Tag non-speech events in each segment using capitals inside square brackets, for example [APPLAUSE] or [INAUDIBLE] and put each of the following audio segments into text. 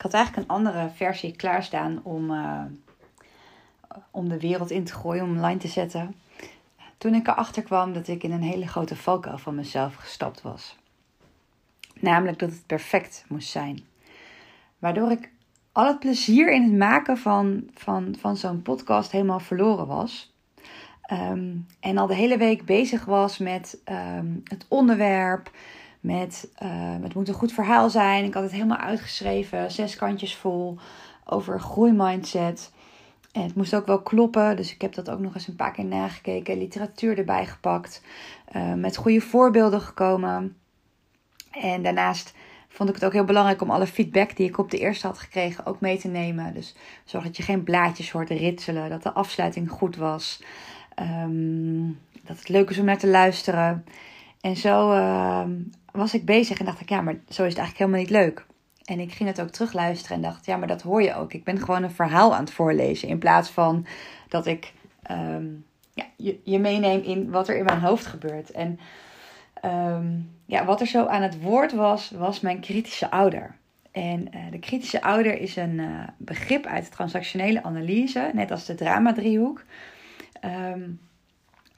ik had eigenlijk een andere versie klaarstaan om, uh, om de wereld in te gooien, om online te zetten. Toen ik erachter kwam dat ik in een hele grote valkuil van mezelf gestapt was. Namelijk dat het perfect moest zijn. Waardoor ik al het plezier in het maken van, van, van zo'n podcast helemaal verloren was. Ehm, en al de hele week bezig was met ehm, het onderwerp. Met uh, het moet een goed verhaal zijn. Ik had het helemaal uitgeschreven, zes kantjes vol over groeimindset. En het moest ook wel kloppen, dus ik heb dat ook nog eens een paar keer nagekeken. Literatuur erbij gepakt, uh, met goede voorbeelden gekomen. En daarnaast vond ik het ook heel belangrijk om alle feedback die ik op de eerste had gekregen ook mee te nemen. Dus zorg dat je geen blaadjes hoort ritselen, dat de afsluiting goed was, um, dat het leuk is om naar te luisteren. En zo uh, was ik bezig en dacht ik, ja, maar zo is het eigenlijk helemaal niet leuk. En ik ging het ook terugluisteren en dacht, ja, maar dat hoor je ook. Ik ben gewoon een verhaal aan het voorlezen. In plaats van dat ik um, ja, je, je meeneem in wat er in mijn hoofd gebeurt. En um, ja, wat er zo aan het woord was, was mijn kritische ouder. En uh, de kritische ouder is een uh, begrip uit de transactionele analyse, net als de drama-driehoek. Um,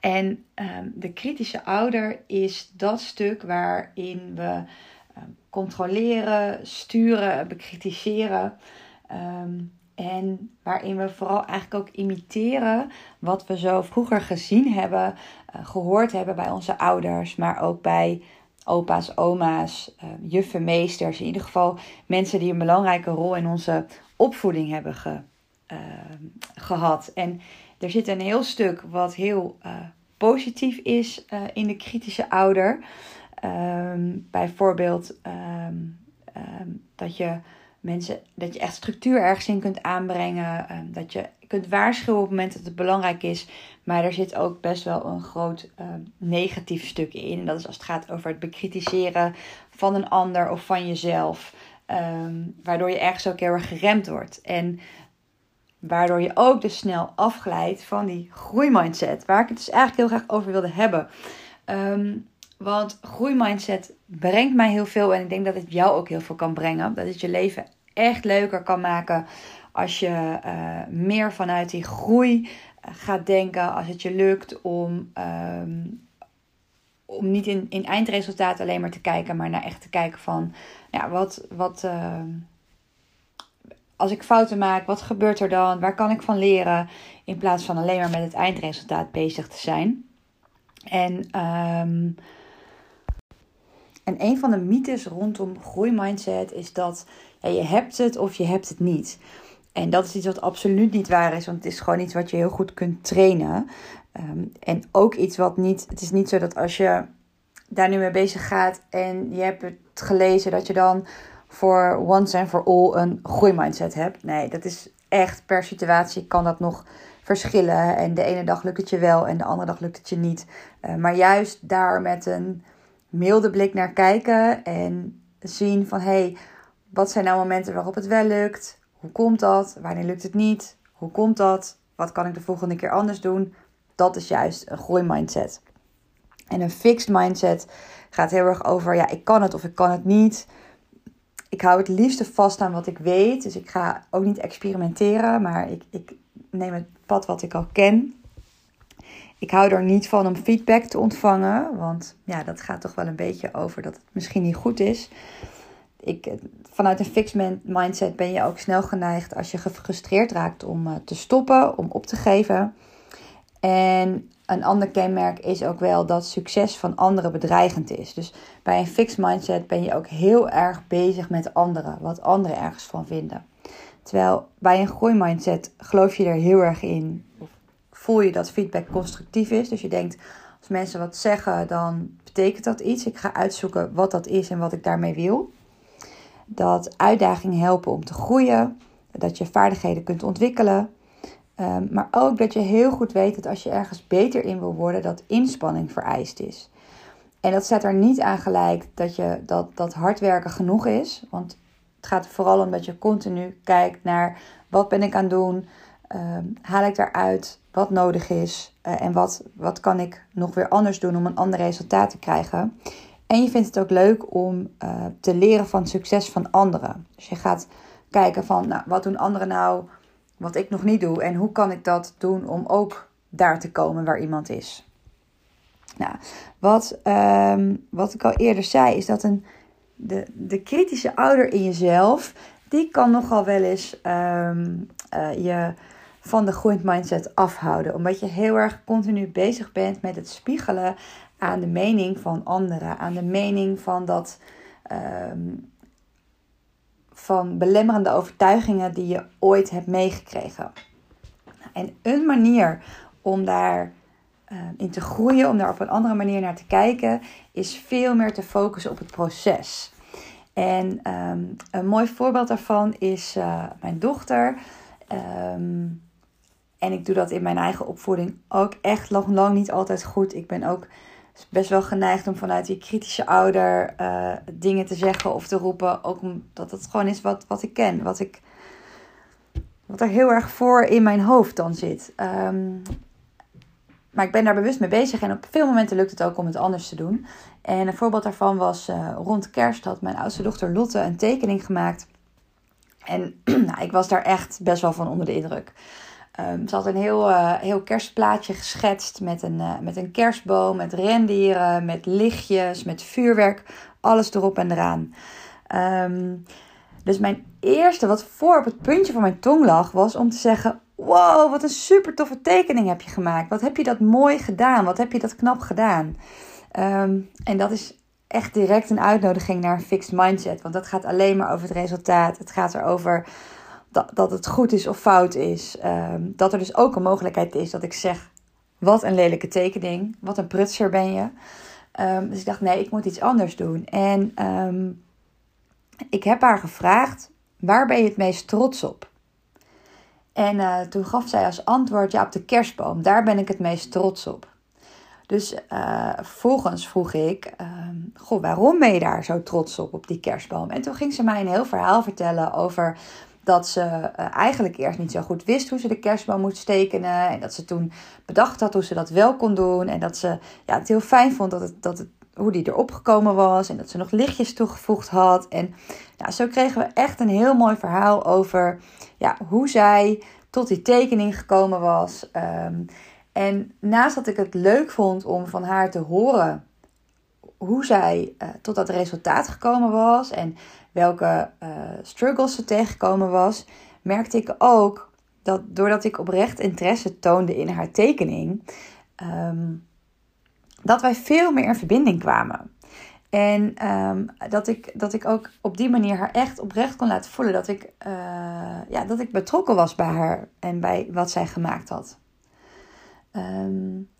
en um, de kritische ouder is dat stuk waarin we controleren, sturen, bekritiseren. en waarin we vooral eigenlijk ook imiteren wat we zo vroeger gezien hebben, uh, gehoord hebben bij onze ouders, maar ook bij opa's, oma's, uh, juffen, meesters. In ieder geval mensen die een belangrijke rol in onze opvoeding hebben ge, gehad. En er zit een heel stuk wat heel uh, positief is in de kritische ouder. Um, bijvoorbeeld um, um, dat je mensen, dat je echt structuur ergens in kunt aanbrengen. dat je kunt waarschuwen op het moment dat het belangrijk is. Maar er zit ook best wel een groot negatief stuk in. En dat is als het gaat over het bekritiseren van een ander of van jezelf. Waardoor je ergens ook heel erg geremd wordt. En waardoor je ook dus snel afglijdt van die groeimindset. Waar ik het dus eigenlijk heel graag over wilde hebben. Um, want groeimindset brengt mij heel veel. En ik denk dat het jou ook heel veel kan brengen. Dat het je leven echt leuker kan maken. Als je uh, meer vanuit die groei gaat denken, als het je lukt om, um, om niet in, in eindresultaat alleen maar te kijken, maar naar echt te kijken van, ja, wat, wat uh, als ik fouten maak, wat gebeurt er dan? Waar kan ik van leren? In plaats van alleen maar met het eindresultaat bezig te zijn. En, um, en een van de mythes rondom groeimindset is dat ja, je hebt het of je hebt het niet. En dat is iets wat absoluut niet waar is, want het is gewoon iets wat je heel goed kunt trainen. Um, en ook iets wat niet, het is niet zo dat als je daar nu mee bezig gaat en je hebt het gelezen, dat je dan voor once and for all een groeimindset hebt. Nee, dat is echt per situatie kan dat nog verschillen. En de ene dag lukt het je wel en de andere dag lukt het je niet. Uh, maar juist daar met een milde blik naar kijken en zien van hé, hey, wat zijn nou momenten waarop het wel lukt? Hoe komt dat? Wanneer lukt het niet? Hoe komt dat? Wat kan ik de volgende keer anders doen? Dat is juist een groeimindset. En een fixed mindset gaat heel erg over, ja, ik kan het of ik kan het niet. Ik hou het liefste vast aan wat ik weet. Dus ik ga ook niet experimenteren, maar ik, ik neem het pad wat ik al ken. Ik hou er niet van om feedback te ontvangen, want ja, dat gaat toch wel een beetje over dat het misschien niet goed is ik, vanuit een fixed mindset ben je ook snel geneigd als je gefrustreerd raakt om uh, te stoppen, om op te geven. En een ander kenmerk is ook wel dat succes van anderen bedreigend is. Dus bij een fixed mindset ben je ook heel erg bezig met anderen, wat anderen ergens van vinden. Terwijl bij een groeimindset geloof je er heel erg in. Voel je dat feedback constructief is. Dus je denkt, als mensen wat zeggen, dan betekent dat iets. Ik ga uitzoeken wat dat is en wat ik daarmee wil dat uitdagingen helpen om te groeien, dat je vaardigheden kunt ontwikkelen. Um, maar ook dat je heel goed weet dat als je ergens beter in wil worden, dat inspanning vereist is. En dat staat er niet aan gelijk dat, je, dat, dat hard werken genoeg is. Want het gaat vooral om dat je continu kijkt naar wat ben ik aan het doen, um, haal ik daaruit wat nodig is uh, en wat, wat kan ik nog weer anders doen om een ander resultaat te krijgen. En je vindt het ook leuk om uh, te leren van het succes van anderen. Dus je gaat kijken van, nou, wat doen anderen nou wat ik nog niet doe en hoe kan ik dat doen om ook daar te komen waar iemand is. Nou, wat, ehm, wat ik al eerder zei, is dat een, de, de kritische ouder in jezelf, die kan nogal wel eens ehm, eh, je van de groeiend mindset afhouden. Omdat je heel erg continu bezig bent met het spiegelen aan de mening van anderen, aan de mening van dat. Ehm, van belemmerende overtuigingen die je ooit hebt meegekregen. En een manier om daar uh, in te groeien, om daar op een andere manier naar te kijken, is veel meer te focussen op het proces. En ehm, een mooi voorbeeld daarvan is uh, mijn dochter. Um, en ik doe dat in mijn eigen opvoeding ook echt lang, lang niet altijd goed. Ik ben ook best wel geneigd om vanuit die kritische ouder uh, dingen te zeggen of te roepen. Ook omdat het gewoon is wat, wat ik ken. Wat, ik, wat er heel erg voor in mijn hoofd dan zit. Um, maar ik ben daar bewust mee bezig en op veel momenten lukt het ook om het anders te doen. En een voorbeeld daarvan was uh, rond kerst had mijn oudste dochter Lotte een tekening gemaakt. En [CLEARS THROAT] nou, ik was daar echt best wel van onder de indruk. Um, ze had een heel, uh, heel kerstplaatje geschetst met een, uh, met een kerstboom, met rendieren, met lichtjes, met vuurwerk, alles erop en eraan. Um, dus mijn eerste, wat voor op het puntje van mijn tong lag, was om te zeggen: Wow, wat een super toffe tekening heb je gemaakt. Wat heb je dat mooi gedaan? Wat heb je dat knap gedaan? Um, en dat is echt direct een uitnodiging naar een fixed mindset. Want dat gaat alleen maar over het resultaat. Het gaat erover dat, dat het goed is of fout is. Um, dat er dus ook een mogelijkheid is dat ik zeg: Wat een lelijke tekening. Wat een prutser ben je. Um, dus ik dacht: Nee, ik moet iets anders doen. En ik heb haar gevraagd: Waar ben je het meest trots op? En uh, toen gaf zij als antwoord: Ja, op de kerstboom. Daar ben ik het meest trots op. Dus uh, vervolgens vroeg ik: Goh, waarom ben je daar zo trots op, op die kerstboom? En toen ging ze mij een heel verhaal vertellen over dat ze uh, eigenlijk eerst niet zo goed wist hoe ze de kerstboom moest tekenen. En dat ze toen bedacht had hoe ze dat wel kon doen. En dat ze ja, het heel fijn vond dat het, dat het, hoe die erop gekomen was. En dat ze nog lichtjes toegevoegd had. En nou, zo kregen we echt een heel mooi verhaal over ja, hoe zij tot die tekening gekomen was. Um, en naast dat ik het leuk vond om van haar te horen hoe zij uh, tot dat resultaat gekomen was en welke uh, struggles ze tegengekomen was, merkte ik ook dat doordat ik oprecht interesse toonde in haar tekening, um, dat wij veel meer in verbinding kwamen. En um, dat, ik, dat ik ook op die manier haar echt oprecht kon laten voelen dat ik, uh, ja, dat ik betrokken was bij haar en bij wat zij gemaakt had. Um,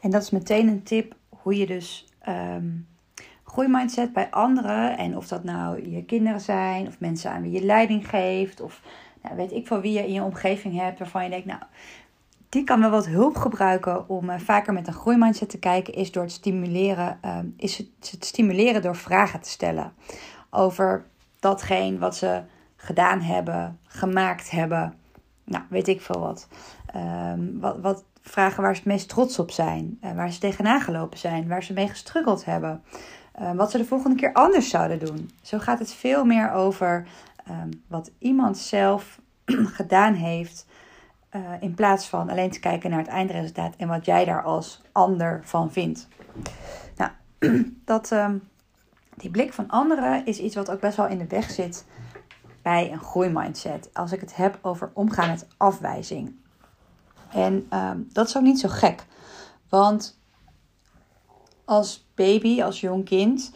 en dat is meteen een tip hoe je dus groeimindset bij anderen, en of dat nou je kinderen zijn, of mensen aan wie je leiding geeft, of nou, weet ik van wie je in je omgeving hebt waarvan je denkt, nou, die kan wel wat hulp gebruiken om uh, vaker met een groeimindset te kijken, is door het stimuleren, uh, is het, het, stimuleren door vragen te stellen over datgene wat ze gedaan hebben, gemaakt hebben. Nou, weet ik veel wat. Um, wat, wat vragen waar ze het meest trots op zijn, uh, waar ze tegenaan gelopen zijn, waar ze mee gestruggeld hebben. Wat ze de volgende keer anders zouden doen. Zo gaat het veel meer over um, wat iemand zelf [CLEARS THROAT] gedaan heeft uh, in plaats van alleen te kijken naar het eindresultaat en wat jij daar als ander van vindt. Nou, [CLEARS THROAT] dat, uh, die blik van anderen is iets wat ook best wel in de weg zit bij een groeimindset. Als ik het heb over omgaan met afwijzing. En uh, dat is ook niet zo gek. Want als baby, als jong kind,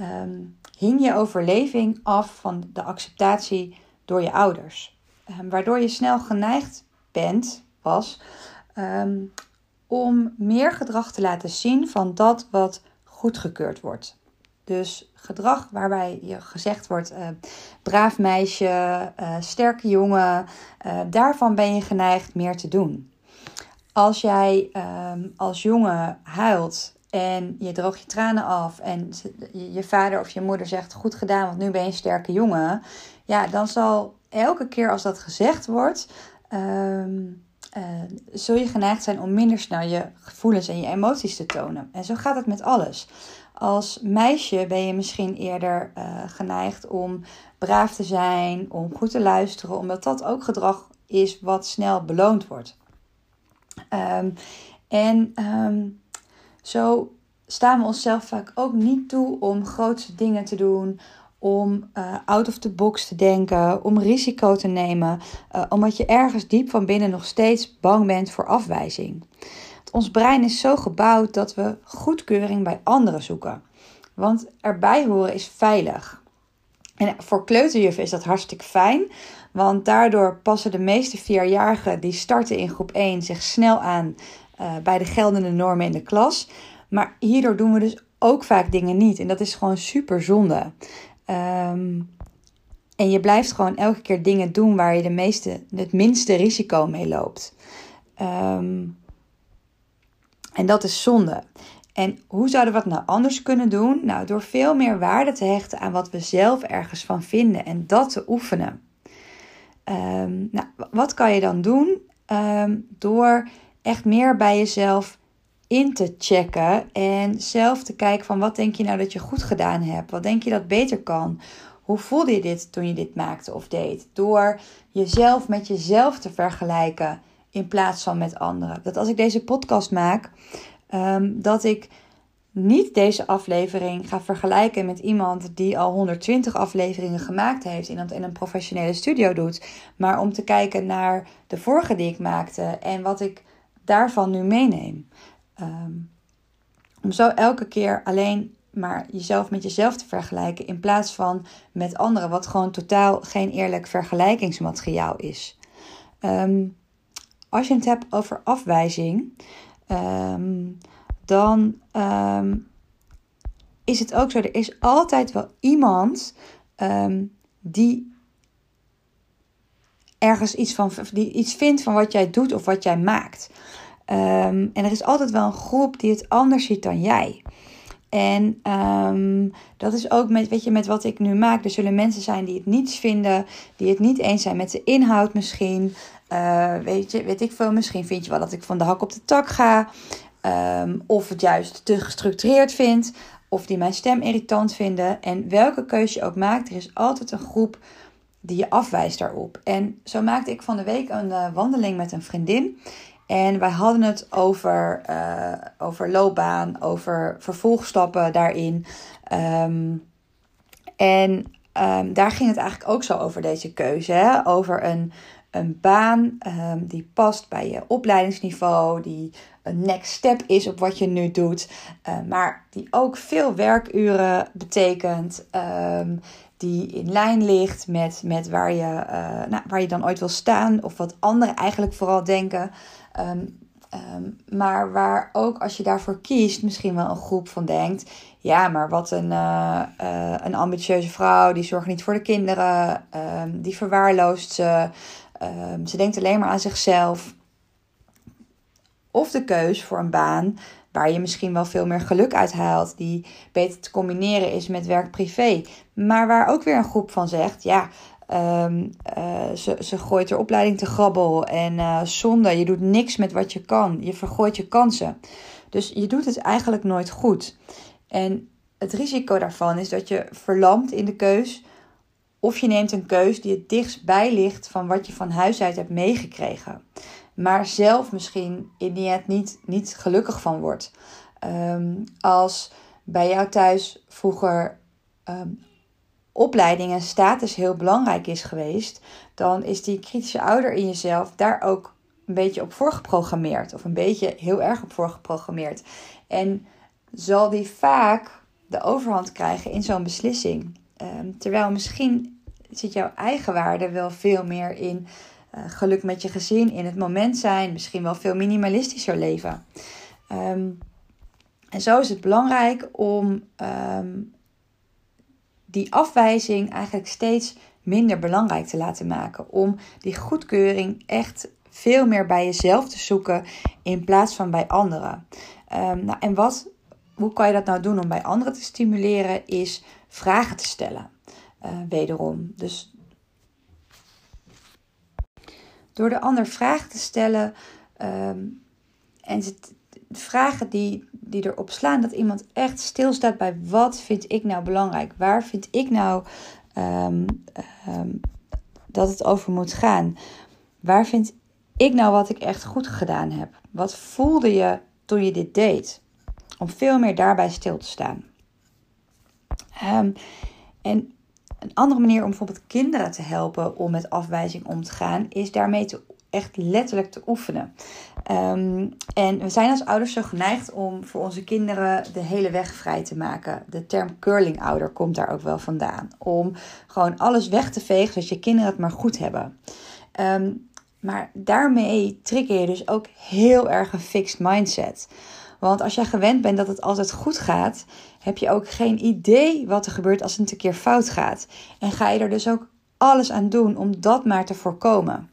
um, hing je overleving af van de acceptatie door je ouders. Um, waardoor je snel geneigd bent, was, um, om meer gedrag te laten zien van dat wat goedgekeurd wordt. Dus gedrag waarbij je gezegd wordt: uh, braaf meisje, uh, sterke jongen, uh, daarvan ben je geneigd meer te doen. Als jij als jongen huilt en je droogt je tranen af en je vader of je moeder zegt: Goed gedaan, want nu ben je een sterke jongen. Ja, dan zal elke keer als dat gezegd wordt, um, uh, zul je geneigd zijn om minder snel je gevoelens en je emoties te tonen. En zo gaat het met alles. Als meisje ben je misschien eerder uh, geneigd om braaf te zijn, om goed te luisteren, omdat dat ook gedrag is wat snel beloond wordt. Um, en um, zo staan we onszelf vaak ook niet toe om grootste dingen te doen, om uh, out of the box te denken, om risico te nemen, uh, omdat je ergens diep van binnen nog steeds bang bent voor afwijzing. Ons brein is zo gebouwd dat we goedkeuring bij anderen zoeken. Want erbij horen is veilig. En voor kleuterjuffen is dat hartstikke fijn. Want daardoor passen de meeste vierjarigen die starten in groep 1 zich snel aan uh, bij de geldende normen in de klas. Maar hierdoor doen we dus ook vaak dingen niet. En dat is gewoon super zonde. Um, en je blijft gewoon elke keer dingen doen waar je de meeste, het minste risico mee loopt. Um, en dat is zonde. En hoe zouden we het nou anders kunnen doen? Nou, door veel meer waarde te hechten aan wat we zelf ergens van vinden en dat te oefenen. Um, nou, wat kan je dan doen? Door echt meer bij jezelf in te checken en zelf te kijken van wat denk je nou dat je goed gedaan hebt? Wat denk je dat beter kan? Hoe voelde je dit toen je dit maakte of deed? Door jezelf met jezelf te vergelijken in plaats van met anderen. Dat als ik deze podcast maak, um, dat ik niet deze aflevering ga vergelijken met iemand die al 120 afleveringen gemaakt heeft en dat in een professionele studio doet, maar om te kijken naar de vorige die ik maakte en wat ik daarvan nu meeneem. Um, om zo elke keer alleen maar jezelf met jezelf te vergelijken in plaats van met anderen, wat gewoon totaal geen eerlijk vergelijkingsmateriaal is. Um, als je het hebt over afwijzing, um, dan is het ook zo. Er is altijd wel iemand die ergens iets, van, die iets vindt van wat jij doet of wat jij maakt. en er is altijd wel een groep die het anders ziet dan jij. En um, dat is ook met, weet je, met wat ik nu maak. Er zullen mensen zijn die het niets vinden, die het niet eens zijn met de inhoud misschien. Uh, weet, je, weet ik veel, misschien vind je wel dat ik van de hak op de tak ga. Um, of het juist te gestructureerd vind. Of die mijn stem irritant vinden. En welke keuze je ook maakt, er is altijd een groep die je afwijst daarop. En zo maakte ik van de week een uh, wandeling met een vriendin. En wij hadden het over, uh, over loopbaan, over vervolgstappen daarin. Um, en um, daar ging het eigenlijk ook zo over deze keuze. Hè? Over een, een baan um, die past bij je opleidingsniveau, die een next step is op wat je nu doet, uh, maar die ook veel werkuren betekent. Die in lijn ligt met, met waar, je, uh, nou, waar je dan ooit wil staan, of wat anderen eigenlijk vooral denken. Um, um, maar waar ook als je daarvoor kiest, misschien wel een groep van denkt: ja, maar wat een, uh, uh, een ambitieuze vrouw, die zorgt niet voor de kinderen, um, die verwaarloost ze, ze denkt alleen maar aan zichzelf. Of de keus voor een baan waar je misschien wel veel meer geluk uit haalt, die beter te combineren is met werk-privé. Maar waar ook weer een groep van zegt: ja, Um, uh, ze, ze gooit er opleiding te grabbel en uh, zonde. Je doet niks met wat je kan. Je vergooit je kansen. Dus je doet het eigenlijk nooit goed. En het risico daarvan is dat je verlamt in de keus. Of je neemt een keus die het dichtst bij ligt van wat je van huis uit hebt meegekregen. Maar zelf misschien in die end niet, niet gelukkig van wordt. Um, als bij jou thuis vroeger um, opleiding en status heel belangrijk is geweest, dan is die kritische ouder in jezelf daar ook een beetje op voorgeprogrammeerd. Of een beetje heel erg op voorgeprogrammeerd. En zal die vaak de overhand krijgen in zo'n beslissing. Um, terwijl misschien zit jouw eigen waarde wel veel meer in uh, geluk met je gezin, in het moment zijn, misschien wel veel minimalistischer leven. Um, en zo is het belangrijk om um, die afwijzing eigenlijk steeds minder belangrijk te laten maken. Om die goedkeuring echt veel meer bij jezelf te zoeken in plaats van bij anderen. Um, nou, en wat, hoe kan je dat nou doen om bij anderen te stimuleren? Is vragen te stellen. Uh, wederom. Dus door de ander vragen te stellen um, en vragen die, die erop slaan dat iemand echt stilstaat bij wat vind ik nou belangrijk? Waar vind ik nou ehm, ehm, dat het over moet gaan? Waar vind ik nou wat ik echt goed gedaan heb? Wat voelde je toen je dit deed? Om veel meer daarbij stil te staan. En een andere manier om bijvoorbeeld kinderen te helpen om met afwijzing om te gaan, is daarmee echt letterlijk te oefenen. Ehm, en we zijn als ouders zo geneigd om voor onze kinderen de hele weg vrij te maken. De term curling ouder komt daar ook wel vandaan. Om gewoon alles weg te vegen zodat je kinderen het maar goed hebben. Ehm, maar daarmee trigger je dus ook heel erg een fixed mindset. Want als jij gewend bent dat het altijd goed gaat, heb je ook geen idee wat er gebeurt als het een keer fout gaat. En ga je er dus ook alles aan doen om dat maar te voorkomen.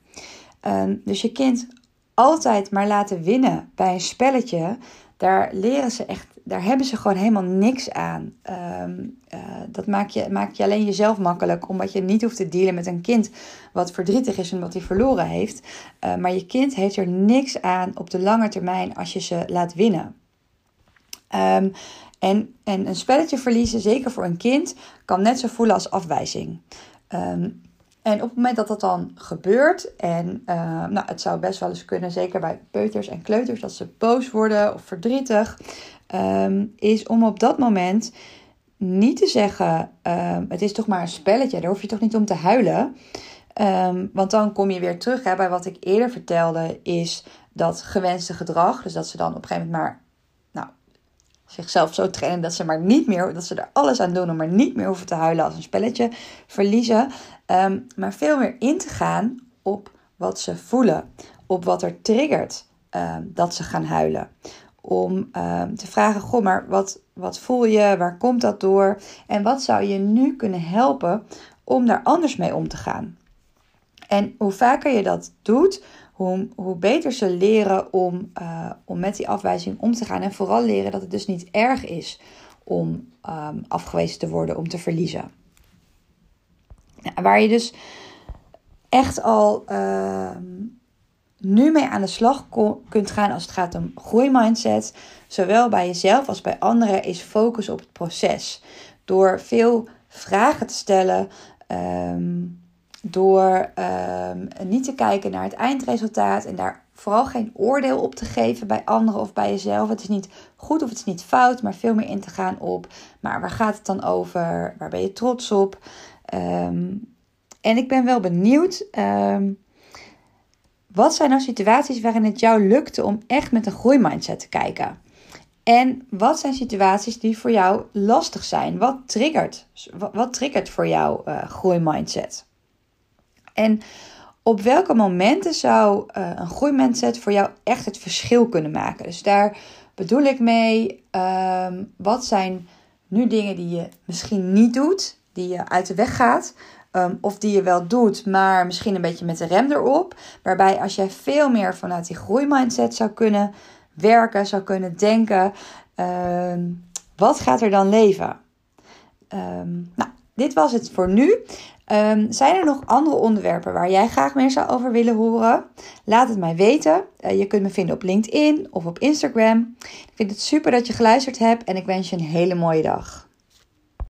Ehm, dus je kind altijd maar laten winnen bij een spelletje, daar leren ze echt, daar hebben ze gewoon helemaal niks aan. Ehm, eh, dat maakt je, maakt je alleen jezelf makkelijk, omdat je niet hoeft te dealen met een kind wat verdrietig is omdat hij verloren heeft. Uh, maar je kind heeft er niks aan op de lange termijn als je ze laat winnen. Um, en, en een spelletje verliezen, zeker voor een kind, kan net zo voelen als afwijzing. Um, en op het moment dat dat dan gebeurt, en uh, nou, het zou best wel eens kunnen, zeker bij peuters en kleuters, dat ze boos worden of verdrietig, um, is om op dat moment niet te zeggen: um, Het is toch maar een spelletje, daar hoef je toch niet om te huilen. Um, want dan kom je weer terug hè, bij wat ik eerder vertelde, is dat gewenste gedrag. Dus dat ze dan op een gegeven moment maar zichzelf zo trainen dat ze maar niet meer, dat ze er alles aan doen om maar niet meer hoeven te huilen als een spelletje verliezen. Maar veel meer in te gaan op wat ze voelen, op wat er triggert dat ze gaan huilen. Om um, te vragen, goh, maar wat, wat voel je? Waar komt dat door? En wat zou je nu kunnen helpen om daar anders mee om te gaan? En hoe vaker je dat doet, hoe, hoe beter ze leren om, uh, om met die afwijzing om te gaan. En vooral leren dat het dus niet erg is om um, afgewezen te worden, om te verliezen. Nou, waar je dus echt al uh, nu mee aan de slag kunt gaan als het gaat om groeimindset, zowel bij jezelf als bij anderen, is focus op het proces. Door veel vragen te stellen. Um, door um, niet te kijken naar het eindresultaat en daar vooral geen oordeel op te geven bij anderen of bij jezelf. Het is niet goed of het is niet fout, maar veel meer in te gaan op. Maar waar gaat het dan over? Waar ben je trots op? Um, en ik ben wel benieuwd. Wat zijn nou situaties waarin het jou lukte om echt met een groeimindset te kijken? En wat zijn situaties die voor jou lastig zijn? Wat triggert, wat, triggert voor jou uh, groeimindset? En op welke momenten zou uh, een groeimindset voor jou echt het verschil kunnen maken? Dus daar bedoel ik mee, ehm, wat zijn nu dingen die je misschien niet doet, die je uit de weg gaat, um, of die je wel doet, maar misschien een beetje met de rem erop. Waarbij als jij veel meer vanuit die groeimindset zou kunnen werken, zou kunnen denken, um, wat gaat er dan leven? nou, dit was het voor nu. Zijn er nog andere onderwerpen waar jij graag meer zou over willen horen? Laat het mij weten. Uh, je kunt me vinden op LinkedIn of op Instagram. Ik vind het super dat je geluisterd hebt en ik wens je een hele mooie dag.